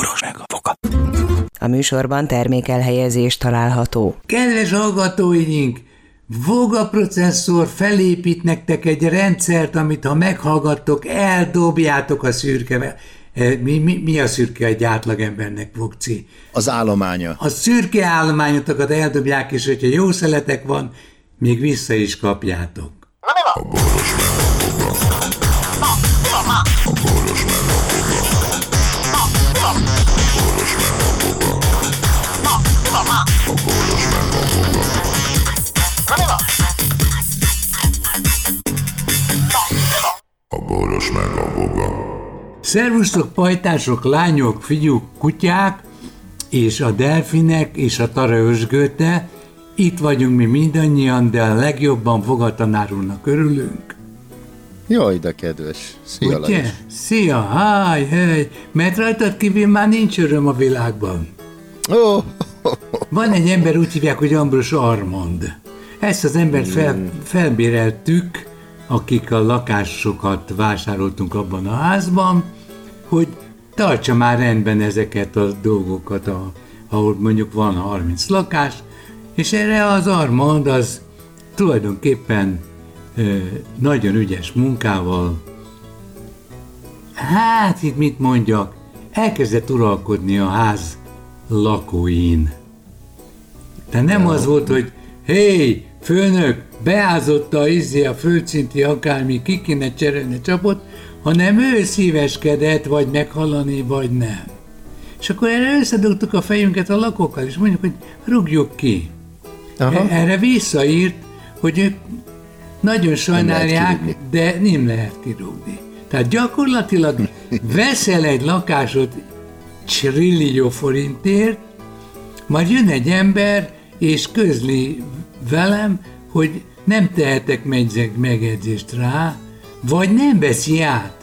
boros meg a foka. A műsorban termékelhelyezés található. Kedves hallgatóink! Voga processzor felépít nektek egy rendszert, amit ha meghallgattok, eldobjátok a szürke. Eh, Mi, mi, mi a szürke egy átlagembernek, Vokci? Az állománya. A szürke állományotokat eldobják, és hogyha jó szeletek van, még vissza is kapjátok. Szervusztok, pajtások, lányok, fiúk, kutyák, és a delfinek, és a taraösgőte. Itt vagyunk mi mindannyian, de a legjobban fogatanár úrnak örülünk. Jaj, de kedves. Szia, Ugye? Lajos. Szia, háj, hely, mert rajtad kívül már nincs öröm a világban. Ó, Van egy ember, úgy hívják, hogy Ambrus Armand. Ezt az embert fel, felbéreltük, akik a lakásokat vásároltunk abban a házban, hogy tartsa már rendben ezeket a dolgokat, a, ahol mondjuk van 30 lakás, és erre az Armand az tulajdonképpen ö, nagyon ügyes munkával, hát itt mit mondjak, elkezdett uralkodni a ház lakóin. De nem az volt, hogy hé, főnök, beázott a izé a földszinti akármi, ki kéne cserélni a csapot, hanem ő szíveskedett, vagy meghallani, vagy nem. És akkor erre összedugtuk a fejünket a lakókkal, és mondjuk, hogy rúgjuk ki. Aha. E- Erre visszaírt, hogy ők nagyon sajnálják, kirúgni. de nem lehet kirúgni. Tehát gyakorlatilag veszel egy lakásot trillió forintért, majd jön egy ember, és közli velem, hogy nem tehetek megyzeg megedzést rá, vagy nem veszi át,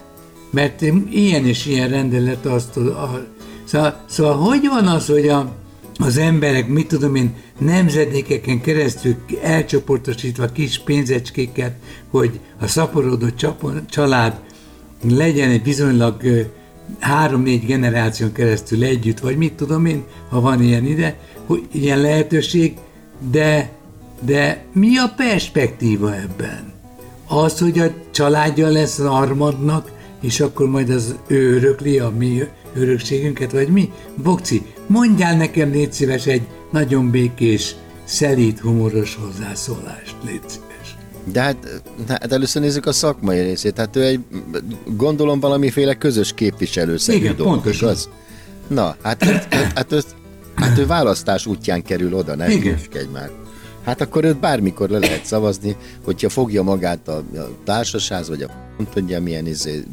mert ilyen és ilyen rendelet azt a, szóval, szóval hogy van az, hogy a, az emberek, mit tudom én, nemzedékeken keresztül elcsoportosítva kis pénzecskéket, hogy a szaporodó család legyen egy bizonylag három-négy generáción keresztül együtt, vagy mit tudom én, ha van ilyen ide, hogy ilyen lehetőség, de, de mi a perspektíva ebben? Az, hogy a családja lesz Armadnak, és akkor majd az ő örökli a mi örökségünket, vagy mi? Bokci, mondjál nekem, légy szíves, egy nagyon békés, szelíd, humoros hozzászólást, légy szíves. de hát, hát először nézzük a szakmai részét. Hát ő egy, gondolom valamiféle közös képviselőszerű Igen, dolog, pontosan. igaz? Na, hát, hát, hát, ő, hát ő választás útján kerül oda, ne Igen. hülyeskedj már. Hát akkor őt bármikor le lehet szavazni, hogyha fogja magát a, a társasház, vagy a nem tudja milyen izé,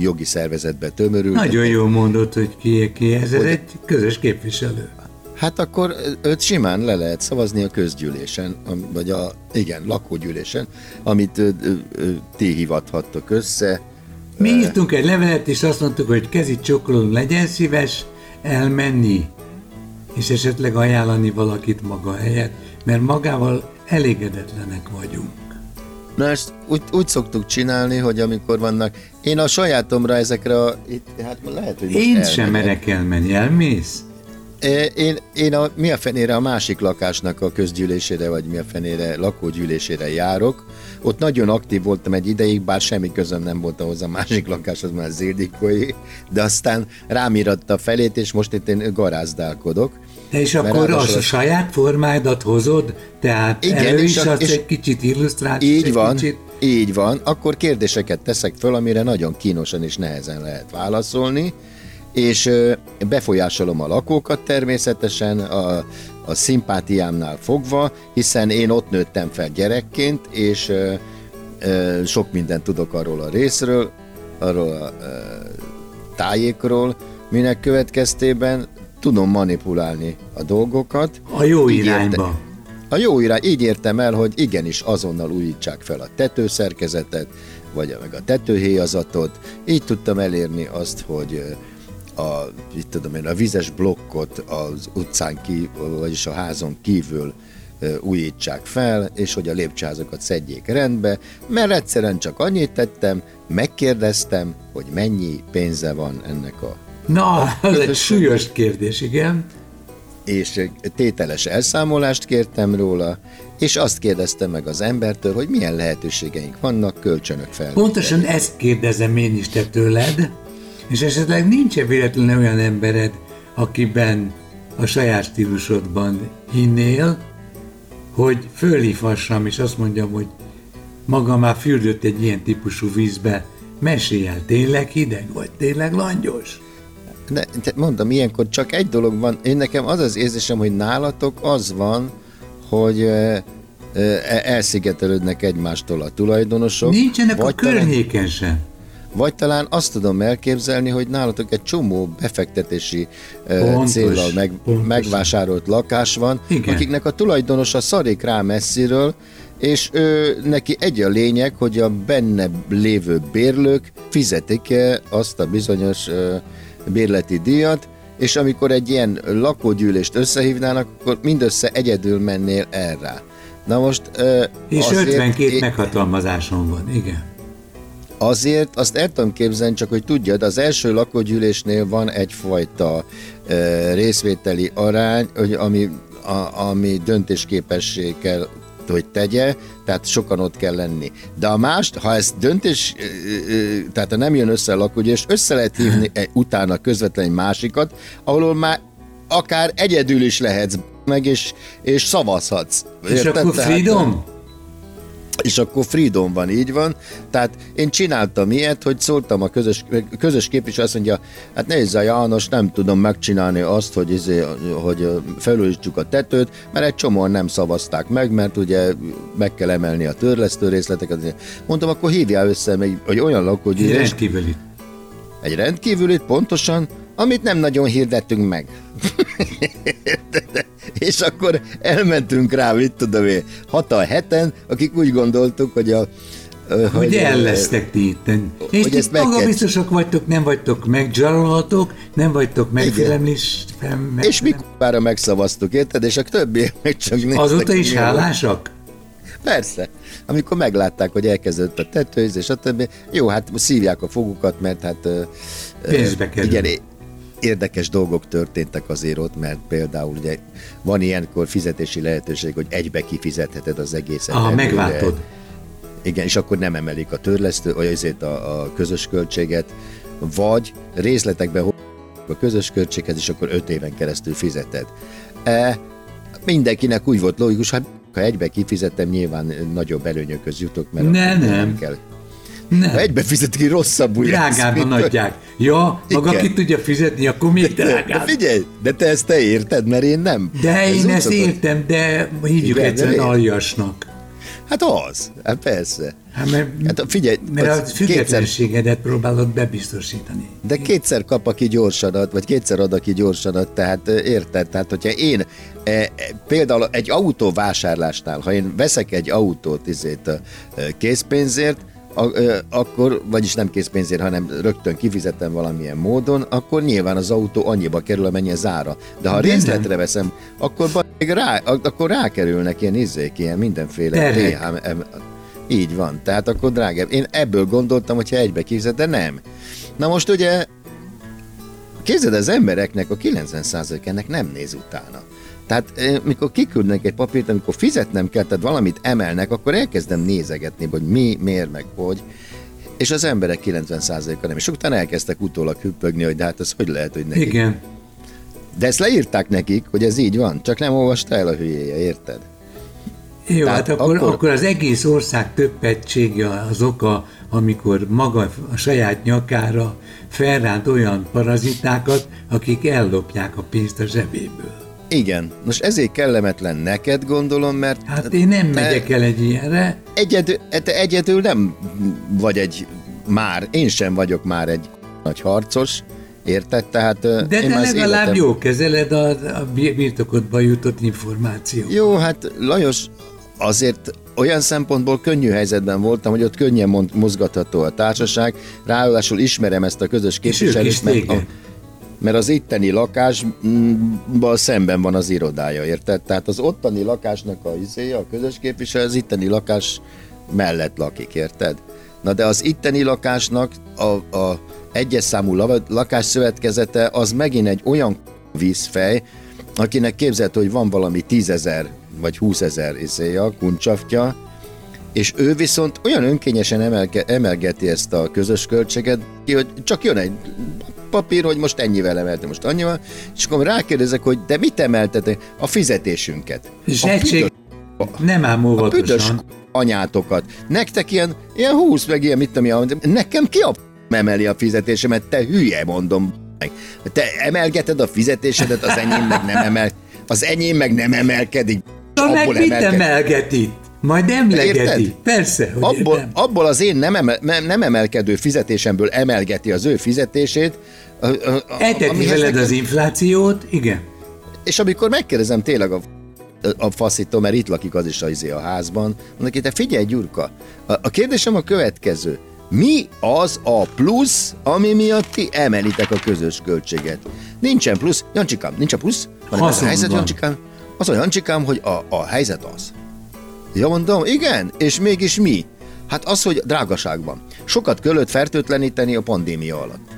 jogi szervezetbe tömörül. Nagyon jól mondod, hogy ki, ki ez, ez egy közös képviselő. Hát akkor őt simán le lehet szavazni a közgyűlésen, vagy a, igen, lakógyűlésen, amit ö, ö, ö, ti hivathattok össze. Mi írtunk egy levelet, és azt mondtuk, hogy kezit csokolom, legyen szíves elmenni, és esetleg ajánlani valakit maga helyett, mert magával elégedetlenek vagyunk. Na ezt úgy, úgy szoktuk csinálni, hogy amikor vannak, én a sajátomra ezekre a, itt, hát lehet, hogy most Én sem elmegyek. merek elmenni, elmész? Én, én a, mi a fenére a másik lakásnak a közgyűlésére, vagy mi a fenére lakógyűlésére járok. Ott nagyon aktív voltam egy ideig, bár semmi közöm nem volt ahhoz a másik lakáshoz, már Zildikói, de aztán rám íratta a felét, és most itt én garázdálkodok. De és akkor az a saját formádat hozod, tehát Igen, elő is a- adsz és- egy kicsit illusztrációt, Így van, kicsit. így van. Akkor kérdéseket teszek föl, amire nagyon kínosan és nehezen lehet válaszolni, és befolyásolom a lakókat természetesen, a, a szimpátiámnál fogva, hiszen én ott nőttem fel gyerekként, és ö, ö, sok mindent tudok arról a részről, arról a ö, tájékról, minek következtében tudom manipulálni a dolgokat. A jó érte- irányba. a jó irány, így értem el, hogy igenis azonnal újítsák fel a tetőszerkezetet, vagy meg a tetőhéjazatot. Így tudtam elérni azt, hogy a, itt tudom én, a vizes blokkot az utcán kívül, vagyis a házon kívül újítsák fel, és hogy a lépcsőházakat szedjék rendbe, mert egyszerűen csak annyit tettem, megkérdeztem, hogy mennyi pénze van ennek a... Na, ez egy súlyos kérdés, igen. És tételes elszámolást kértem róla, és azt kérdeztem meg az embertől, hogy milyen lehetőségeink vannak kölcsönök fel. Pontosan ezt kérdezem én is te tőled, és esetleg nincs-e véletlenül olyan embered, akiben a saját stílusodban hinnél, hogy fölhívhassam, és azt mondjam, hogy maga már fürdött egy ilyen típusú vízbe, mesélj el, tényleg hideg, vagy tényleg langyos? De, de mondom, ilyenkor csak egy dolog van, én nekem az az érzésem, hogy nálatok az van, hogy e, elszigetelődnek egymástól a tulajdonosok. Nincsenek a környéken sem. Vagy talán azt tudom elképzelni, hogy nálatok egy csomó befektetési pontos, célral meg, megvásárolt lakás van, Igen. akiknek a tulajdonosa szarik rá messziről, és ő, neki egy a lényeg, hogy a benne lévő bérlők fizetik-e azt a bizonyos bérleti díjat, és amikor egy ilyen lakógyűlést összehívnának, akkor mindössze egyedül mennél erre. Na most... Ö, és azért, 52 é- meghatalmazáson van, igen. Azért azt el tudom képzelni, csak hogy tudjad, az első lakógyűlésnél van egyfajta ö, részvételi arány, hogy ami, a, ami döntésképessé kell hogy tegye, tehát sokan ott kell lenni. De a mást, ha ez döntés, tehát ha nem jön össze a lakógyűlés, össze lehet hívni egy, utána közvetlenül másikat, ahol már akár egyedül is lehetsz meg, és, és szavazhatsz. És Érted? akkor freedom? Tehát, és akkor freedom van, így van. Tehát én csináltam ilyet, hogy szóltam a közös, közös képviselő, azt mondja, hát nézze János, nem tudom megcsinálni azt, hogy, izé, hogy felújítsuk a tetőt, mert egy csomóan nem szavazták meg, mert ugye meg kell emelni a törlesztő részleteket. Mondtam, akkor hívjál össze még, hogy olyan lakógyűlés. Egy rendkívüli. Egy rendkívülit, pontosan, amit nem nagyon hirdettünk meg. és akkor elmentünk rá, mit tudom én, hatan, heten, akik úgy gondoltuk, hogy a hogy, hogy el lesztek ti itten. És ezt maga biztosak vagytok, nem vagytok megzsarolhatók, nem vagytok megfélemlis. Meg, és mi kupára megszavaztuk, érted? És a többi meg csak néztek. Azóta is hálásak? Persze. Amikor meglátták, hogy elkezdődött a tetőzés, a többi, jó, hát szívják a fogukat, mert hát... Pénzbe kerül. Igen, érdekes dolgok történtek azért ott, mert például ugye van ilyenkor fizetési lehetőség, hogy egybe kifizetheted az egészet. Ah, megváltod. Igen, és akkor nem emelik a törlesztő, vagy azért a, a közös költséget, vagy részletekben a közös költséghez, és akkor öt éven keresztül fizeted. E, mindenkinek úgy volt logikus, hát ha egybe kifizettem, nyilván nagyobb előnyökhöz jutok, mert ne, nem kell nem. Ha egybe fizetik, rosszabbul Drágában adják. Ja, maga ki tudja fizetni, akkor még drágább. De figyelj, de te ezt te érted, mert én nem. De Ez én ezt szokott. értem, de hívjuk Igen, egyszerűen aljasnak. Hát az, hát persze. Hát mert, hát figyelj, mert a függetlenségedet kétszer, próbálod bebiztosítani. De kétszer kap, aki gyorsanat, vagy kétszer ad, aki gyorsanat, tehát érted? Tehát, hogyha én e, e, például egy autó vásárlásnál, ha én veszek egy autót izét, készpénzért, akkor, vagyis nem készpénzért, hanem rögtön kifizettem valamilyen módon, akkor nyilván az autó annyiba kerül, amennyi az ára. De ha részletre veszem, akkor, rá, akkor rákerülnek ilyen izzék, ilyen mindenféle THM. Így van, tehát akkor drágább. Én ebből gondoltam, hogyha egybe kifizet, de nem. Na most ugye, képzeld, az embereknek a 90% ennek nem néz utána. Tehát mikor kiküldnek egy papírt, amikor fizetnem kell, tehát valamit emelnek, akkor elkezdem nézegetni, hogy mi, miért, meg hogy. És az emberek 90%-a nem. És utána elkezdtek utólag hüppögni, hogy de hát ez hogy lehet, hogy nekik. Igen. De ezt leírták nekik, hogy ez így van, csak nem olvasta el a hülyéje, érted? Jó, Tehát hát akkor, akkor... akkor az egész ország többetsége az oka, amikor maga a saját nyakára felránt olyan parazitákat, akik ellopják a pénzt a zsebéből. Igen. Most ezért kellemetlen neked, gondolom, mert... Hát én nem megyek el egy ilyenre. Egyedül, te egyedül nem vagy egy már, én sem vagyok már egy nagy harcos, érted? Tehát De én te legalább életem... jó kezeled a, a birtokodba jutott információ. Jó, hát Lajos, azért olyan szempontból könnyű helyzetben voltam, hogy ott könnyen mozgatható a társaság, ráadásul ismerem ezt a közös képviselést, mert a, mert az itteni lakásban szemben van az irodája, érted? Tehát az ottani lakásnak a izéje, a közös képviselő, az itteni lakás mellett lakik, érted? Na de az itteni lakásnak a, a egyes számú lakásszövetkezete az megint egy olyan vízfej, akinek képzelt, hogy van valami tízezer vagy húszezer izéja, kuncsaftja, és ő viszont olyan önkényesen emelke, emelgeti ezt a közös költséget, hogy csak jön egy papír, hogy most ennyivel emelte, most annyival, és akkor rákérdezek, hogy de mit emeltetek? A fizetésünket. Zsegység, nem ám óvatosan. anyátokat. Nektek ilyen, ilyen húsz meg ilyen, mit tudom, nekem ki a emeli a fizetésemet, te hülye, mondom. Te emelgeted a fizetésedet, az enyém meg nem emel, az enyém meg nem emelkedik. Abból meg mit emelget itt? Majd emlegeti. Érted? Persze, hogy abból, abból az én nem, emel, nem emelkedő fizetésemből emelgeti az ő fizetését. Eteti veled az inflációt, igen. És amikor megkérdezem tényleg a a faszító, mert itt lakik az is az izé a házban. Mondok, te figyelj, Gyurka, a, a kérdésem a következő. Mi az a plusz, ami miatt ti emelitek a közös költséget? Nincsen plusz. Jancsikám, nincs a plusz? Van az a helyzet, Jancsikám? Az a Jancsikám, hogy a, a helyzet az. Ja, mondom, igen, és mégis mi? Hát az, hogy drágaságban. Sokat kellett fertőtleníteni a pandémia alatt.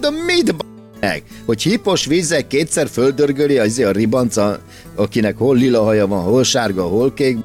De mit meg? Hogy hipos vízzel kétszer földörgöli az a ribanca, akinek hol lila haja van, hol sárga, hol kék,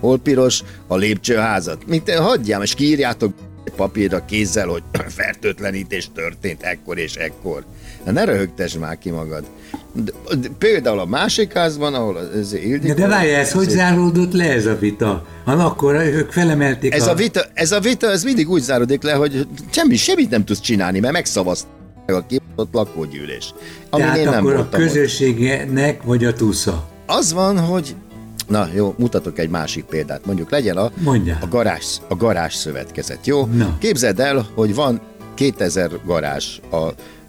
hol piros, a lépcsőházat. Mint hagyjám, és kiírjátok papírra kézzel, hogy fertőtlenítés történt ekkor és ekkor. Ne röhögtess már ki magad. De, de, például a másik házban, ahol ez Ildikó... De várj, ez hogy záródott le ez a vita? Han akkor ők felemelték ez a... a... vita, ez a vita, ez mindig úgy záródik le, hogy semmi, semmit nem tudsz csinálni, mert megszavazták a kiadott lakógyűlés. Ami Tehát én nem akkor a közösségnek vagy a túsza? Az van, hogy Na jó, mutatok egy másik példát. Mondjuk legyen a, a, garázs, a garázs szövetkezet, jó? Na. Képzeld el, hogy van 2000 garázs a,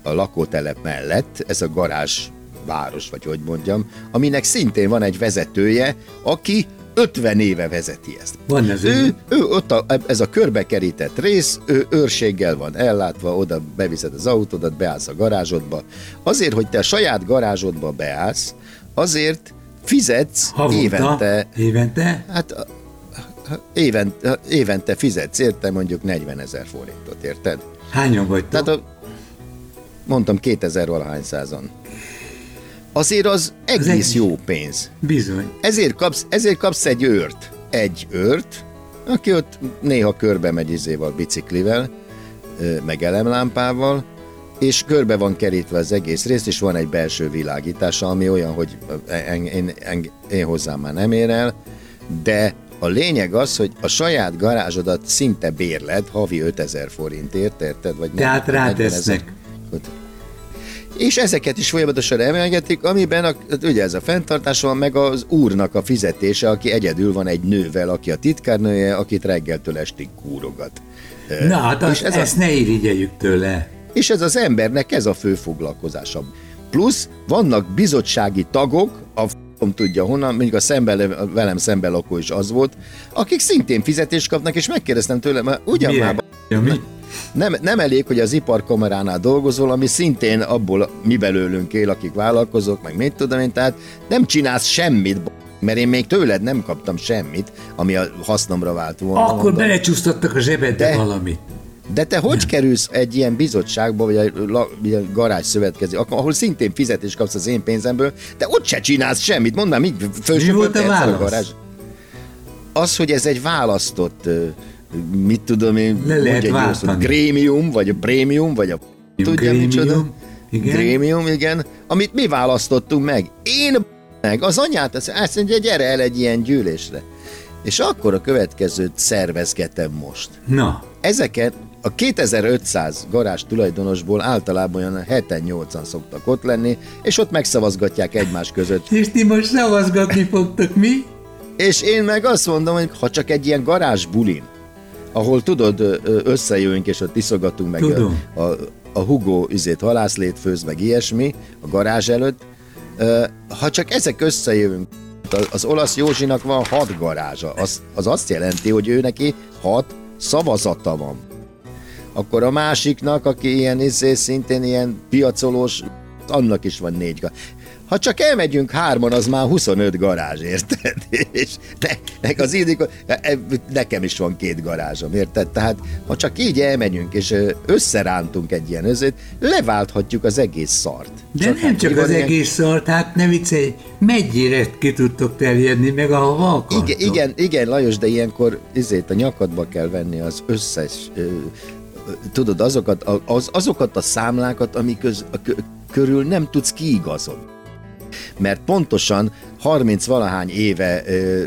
a lakótelep mellett, ez a garázs város, vagy hogy mondjam, aminek szintén van egy vezetője, aki 50 éve vezeti ezt. Van ez ő, ő ott a, ez a körbekerített rész, ő őrséggel van ellátva, oda beviszed az autódat, beállsz a garázsodba. Azért, hogy te a saját garázsodba beállsz, azért fizetsz Havonta, évente. Évente? Hát évente, évente fizetsz érte mondjuk 40 ezer forintot, érted? Hányan vagytok? Tehát a, mondtam 2000 valahány százan. Azért az egész egy... jó pénz. Bizony. Ezért kapsz, ezért kapsz egy őrt. Egy őrt, aki ott néha körbe megy izéval, biciklivel, meg elemlámpával, és körbe van kerítve az egész rész, és van egy belső világítása, ami olyan, hogy én, én, én, én hozzám már nem ér el, de a lényeg az, hogy a saját garázsodat szinte bérled havi 5000 forintért, érted? Vagy Tehát rátesznek. És ezeket is folyamatosan emelgetik, amiben a, ugye ez a fenntartás van, meg az úrnak a fizetése, aki egyedül van egy nővel, aki a titkárnője, akit reggeltől estig kúrogat. Na hát és ez ezt a... ne irigyeljük tőle. És ez az embernek ez a fő foglalkozása. Plusz vannak bizottsági tagok, a f***om tudja honnan, mondjuk a szembe, velem szembe lakó is az volt, akik szintén fizetést kapnak, és megkérdeztem tőle, mert ugyan Milyen? már... Ja, mi? Nem, nem elég, hogy az iparkameránál dolgozol, ami szintén abból mi belőlünk él, akik vállalkozók, meg mit tudom én, tehát nem csinálsz semmit, mert én még tőled nem kaptam semmit, ami a hasznomra vált volna. Akkor belecsúsztattak a zsebedbe de, valamit. De te hogy kerülsz egy ilyen bizottságba, vagy egy garázs szövetkező, ahol szintén fizetést kapsz az én pénzemből, de ott se csinálsz semmit, mondd már, mi volt a válasz? A garázs? Az, hogy ez egy választott, mit tudom én, Le lehet egy grémium, vagy a prémium, vagy a tudja grémium, micsoda? Igen. Grémium, igen, amit mi választottunk meg. Én meg, az anyát, azt mondja, gyere el egy ilyen gyűlésre. És akkor a következőt szervezgetem most. Na. Ezeket a 2500 garázs tulajdonosból általában olyan 7-8-an szoktak ott lenni, és ott megszavazgatják egymás között. És ti most szavazgatni fogtok, mi? És én meg azt mondom, hogy ha csak egy ilyen garázs bulin, ahol tudod, összejövünk és ott iszogatunk meg Tudom. a, a, a Hugo üzét halászlét főz, meg ilyesmi a garázs előtt, ha csak ezek összejövünk, az olasz Józsinak van hat garázsa, az, az azt jelenti, hogy ő neki hat szavazata van. Akkor a másiknak, aki ilyen izé, szintén ilyen piacolós, annak is van négy garázs. Ha csak elmegyünk hárman, az már 25 garázs, érted? És ne, az indikó, e, nekem is van két garázsom, érted? Tehát ha csak így elmegyünk, és összerántunk egy ilyen özét, leválthatjuk az egész szart. De csak nem hát csak az ilyen... egész szart, hát ne viccelj, mennyire ki tudtok terjedni, meg ahova akartok. Igen, igen, igen, Lajos, de ilyenkor izét a nyakadba kell venni az összes ö, tudod, azokat, az, azokat a számlákat, amik köz, a, körül nem tudsz kiigazodni mert pontosan 30 valahány éve ö,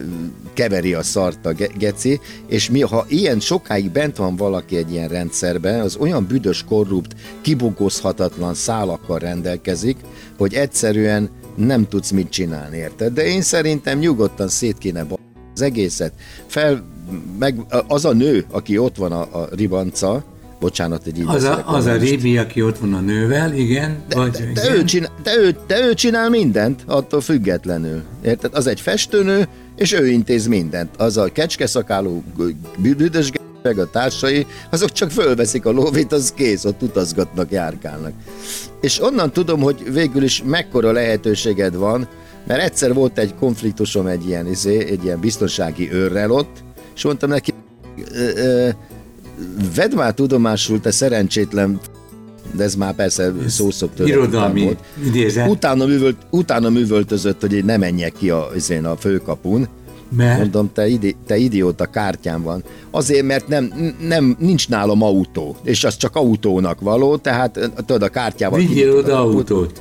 keveri a szart a geci, és mi, ha ilyen sokáig bent van valaki egy ilyen rendszerben, az olyan büdös, korrupt, kibogozhatatlan szálakkal rendelkezik, hogy egyszerűen nem tudsz mit csinálni, érted? De én szerintem nyugodtan szét kéne az egészet. Fel, meg az a nő, aki ott van a, a ribanca, Bocsánat, egy így Az a, az a Rébi, aki ott van a nővel, igen. De, vagy, de, de, igen. Ő csinál, de, ő, de ő csinál mindent, attól függetlenül. Érted? Az egy festőnő, és ő intéz mindent. Az a kecskeszakáló büdös meg a társai, azok csak fölveszik a lóvét, az kész, ott utazgatnak, járkálnak. És onnan tudom, hogy végül is mekkora lehetőséged van, mert egyszer volt egy konfliktusom egy ilyen, izé, egy ilyen biztonsági őrrel ott, és mondtam neki, ö, ö, vedd már tudomásul, te szerencsétlen de ez már persze szószok Irodalmi volt. idézet. Utána, művölt, utána művöltözött, hogy én ne menjek ki a, a főkapun. Mert? Mondom, te, idi, te idióta kártyám van. Azért, mert nem, nem, nincs nálam autó, és az csak autónak való, tehát tudod, a kártyával... Vigyél oda autót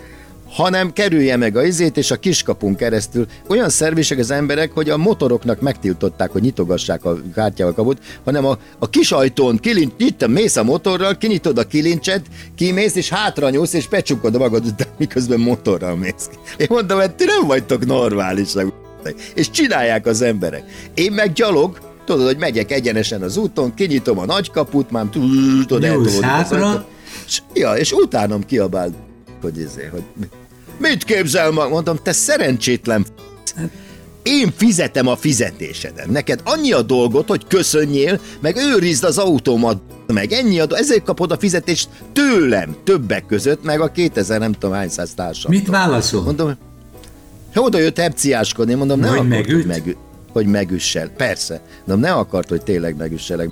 hanem kerülje meg a izét, és a kiskapun keresztül olyan szervisek az emberek, hogy a motoroknak megtiltották, hogy nyitogassák a kártyával kaput, hanem a, a kis ajtón kilincs, itt mész a motorral, kinyitod a kilincset, kimész, és hátra nyúlsz, és becsukod magad után, miközben motorral mész. Én mondom, hogy ti nem vagytok normálisak. És csinálják az emberek. Én meg gyalog, tudod, hogy megyek egyenesen az úton, kinyitom a nagy kaput, már tudod, eltolódik. És, ja, és utánam kiabál, hogy, izé, hogy Mit képzel ma? Mondtam, te szerencsétlen én fizetem a fizetésedet. Neked annyi a dolgot, hogy köszönjél, meg őrizd az autómat, meg ennyi a ezért kapod a fizetést tőlem, többek között, meg a 2000 nem tudom hány száz társam. Mit válaszol? Mondom, oda jött hepciáskodni, mondom, ne akart, hogy, megü- hogy megüssel. Persze, de ne akart, hogy tényleg megüsselek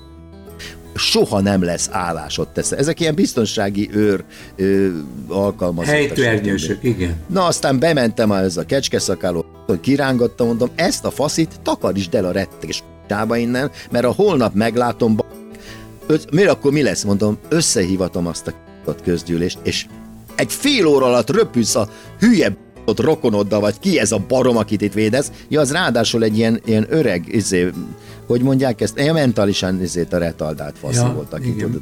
soha nem lesz állásot tesz. Ezek ilyen biztonsági őr ö, alkalmazottak. Helytőernyősök, igen. Na aztán bementem ez a kecskeszakáló, kirángattam, mondom, ezt a faszit takarítsd el a rettés tába innen, mert a holnap meglátom, miért akkor mi lesz, mondom, összehívatom azt a közgyűlést, és egy fél óra alatt röpülsz a hülye ott rokonoddal, vagy. Ki ez a barom, akit itt védesz, ja, az ráadásul egy ilyen, ilyen öreg, izé, hogy mondják ezt, ilyen mentálisan izét a retardált fasz ja, volt, aki tudod.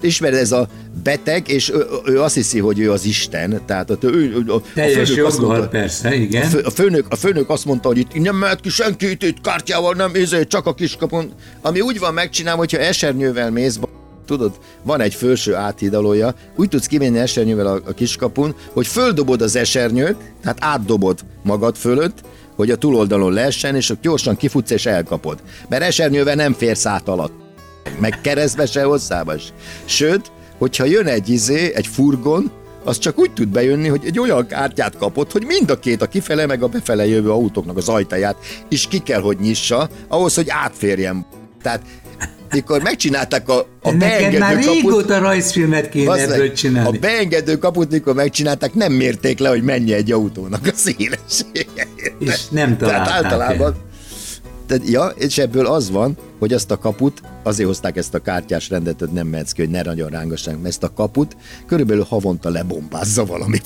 Ismered, ez a beteg, és ő, ő azt hiszi, hogy ő az Isten, tehát a, ő, a, Teljes a azt mondta, persze, igen. A, fő, a, főnök, a főnök azt mondta, hogy itt nem mehet ki senki, itt, itt kártyával nem, ezért csak a kiskapon, ami úgy van megcsinálva, hogyha esernyővel mész, tudod, van egy felső áthidalója, úgy tudsz kimenni esernyővel a, a kiskapun, hogy földobod az esernyőt, tehát átdobod magad fölött, hogy a túloldalon leessen, és ott gyorsan kifutsz és elkapod. Mert esernyővel nem férsz át alatt. Meg keresztbe se hosszába Sőt, hogyha jön egy izé, egy furgon, az csak úgy tud bejönni, hogy egy olyan kártyát kapott, hogy mind a két, a kifele meg a befele jövő autóknak az ajtaját is ki kell, hogy nyissa, ahhoz, hogy átférjen. Tehát mikor megcsinálták a, a beengedő már kaput... régóta rajzfilmet kéne ebből csinálni. A beengedő kaput, mikor megcsinálták, nem mérték le, hogy mennyi egy autónak a szélessége. És nem találták Tehát általában... Tehát, ja, és ebből az van, hogy azt a kaput, azért hozták ezt a kártyás rendet, hogy nem mehetsz ki, hogy ne nagyon rángassák, mert ezt a kaput körülbelül havonta lebombázza valami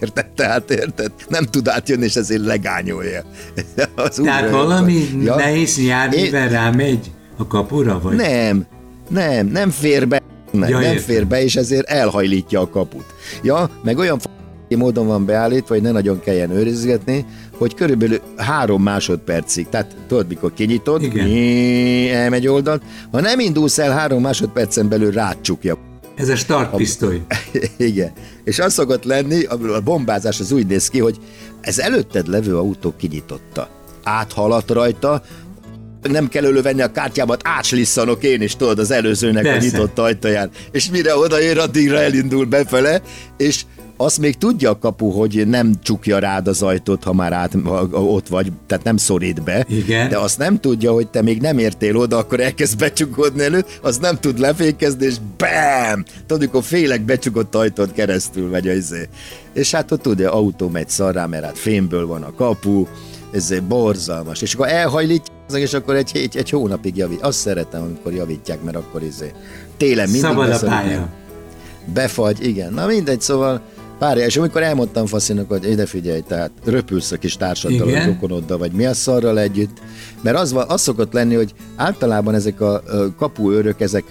Érted? Tehát érted? Nem tud átjönni, és ezért legányolja. Az Tehát valami ja. nehéz járművel rámegy? A kapura vagy? Nem, nem, nem fér be, nem, ja, nem fér be, és ezért elhajlítja a kaput. Ja, meg olyan módon van beállítva, hogy ne nagyon kelljen őrizgetni, hogy körülbelül három másodpercig, tehát tudod, mikor kinyitod, Igen. elmegy oldalt, ha nem indulsz el három másodpercen belül rácsukja. Ez a startpisztoly. Igen. És az szokott lenni, a bombázás az úgy néz ki, hogy ez előtted levő autó kinyitotta. Áthaladt rajta, nem kell elővenni a kártyámat, átslisszanok én is, tudod, az előzőnek Persze. a nyitott ajtaján. És mire odaér, addigra elindul befele, és azt még tudja a kapu, hogy nem csukja rád az ajtót, ha már át, ha ott vagy, tehát nem szorít be. Igen. De azt nem tudja, hogy te még nem értél oda, akkor elkezd becsukódni elő, az nem tud lefékezni, és BAM! Tudod, amikor félek becsukott ajtót keresztül megy az izé. És hát ott tudja, autó megy szarrá, mert hát fémből van a kapu, ez borzalmas. És akkor elhajlít, és akkor egy, egy, egy hónapig javít. Azt szeretem, amikor javítják, mert akkor izé. Télen mindig Szabad a pálya. Befagy, igen. Na mindegy, szóval párja, és amikor elmondtam Faszinak, hogy ide figyelj, tehát röpülsz a kis társaddal, a rokonoddal, vagy mi a szarral együtt, mert az, az szokott lenni, hogy általában ezek a kapuőrök, ezek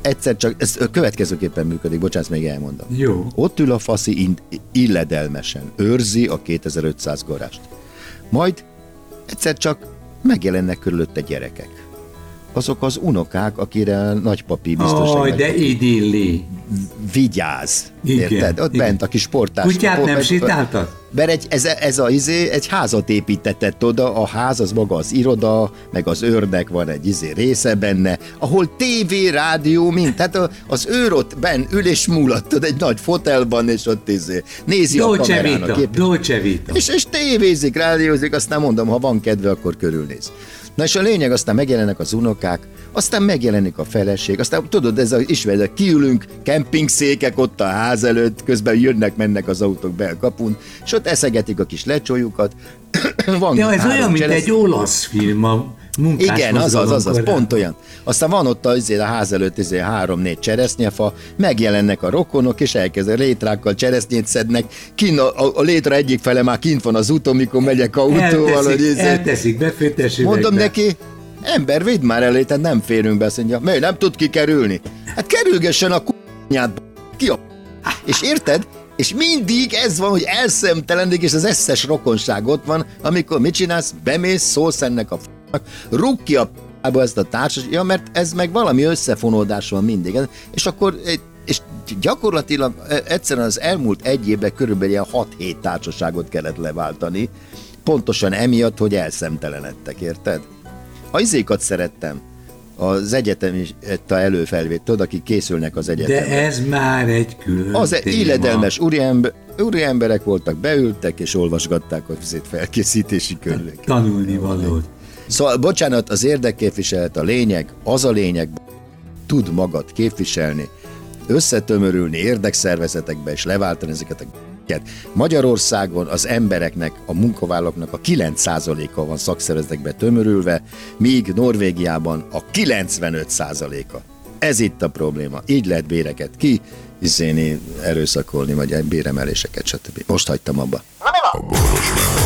egyszer csak, ez következőképpen működik, bocsánat, még elmondom. Jó. Ott ül a faszi illedelmesen, őrzi a 2500 garást. Majd egyszer csak megjelennek körülötte gyerekek. Azok az unokák, akire nagypapi biztos, Aj, hogy de idilli. Vigyáz. Igen, érted? Ott igen. bent a kis sportás. Kutyát nem sétáltad? Mert egy, ez, ez a izé, egy házat építetett oda, a ház az maga az iroda, meg az őrnek van egy izé része benne, ahol tévé, rádió, mind. Tehát az őr ott benn ül és múlattad egy nagy fotelban, és ott izé, nézi Dolce a Vita, kép. Dolce Vita. És, és tévézik, rádiózik, aztán mondom, ha van kedve, akkor körülnéz. Na és a lényeg, aztán megjelennek az unokák, aztán megjelenik a feleség, aztán tudod, ez a, ismered, kiülünk, kempingszékek ott a ház előtt, közben jönnek, mennek az autók be a kapun, és ott eszegetik a kis lecsójukat. van Ja, ez olyan, mint cseresz- egy olasz film, a munkás igen, az az, az, az, pont olyan. Aztán van ott az, a ház előtt izé, három-négy cseresznyefa, megjelennek a rokonok, és elkezd létrákkal cseresznyét szednek, kin a, a, a létra egyik fele már kint van az úton, mikor megyek autóval, hogy Elteszik, izé, elteszik befőttes. Mondom neki, ember, vidd már elé, tehát nem férünk be, azt mondja, mely nem tud kikerülni. Hát kerülgessen a k***nyát, ki a És érted? És mindig ez van, hogy elszemtelenik, és az összes rokonság ott van, amikor mit csinálsz, bemész, szólsz ennek a f***nak, rúg ki a p***ba ezt a társas, ja, mert ez meg valami összefonódás van mindig. És akkor és gyakorlatilag e, egyszerűen az elmúlt egy évben körülbelül ilyen 6-7 társaságot kellett leváltani, pontosan emiatt, hogy elszemtelenedtek, érted? A izékat szerettem, az egyetemista előfelvét, tudod, akik készülnek az egyetemre. De ez már egy külön Az téma. illedelmes úriember, úri emberek voltak, beültek és olvasgatták a felkészítési könyveket. Tanulni valót. Szóval, bocsánat, az érdekképviselet a lényeg, az a lényeg, tud magad képviselni, összetömörülni érdekszervezetekbe és leváltani ezeket a g***ket. Magyarországon az embereknek, a munkavállalóknak a 9%-a van szakszervezetekbe tömörülve, míg Norvégiában a 95%-a. Ez itt a probléma. Így lehet béreket ki, izéni, erőszakolni, vagy béremeléseket, stb. Most hagytam abba. A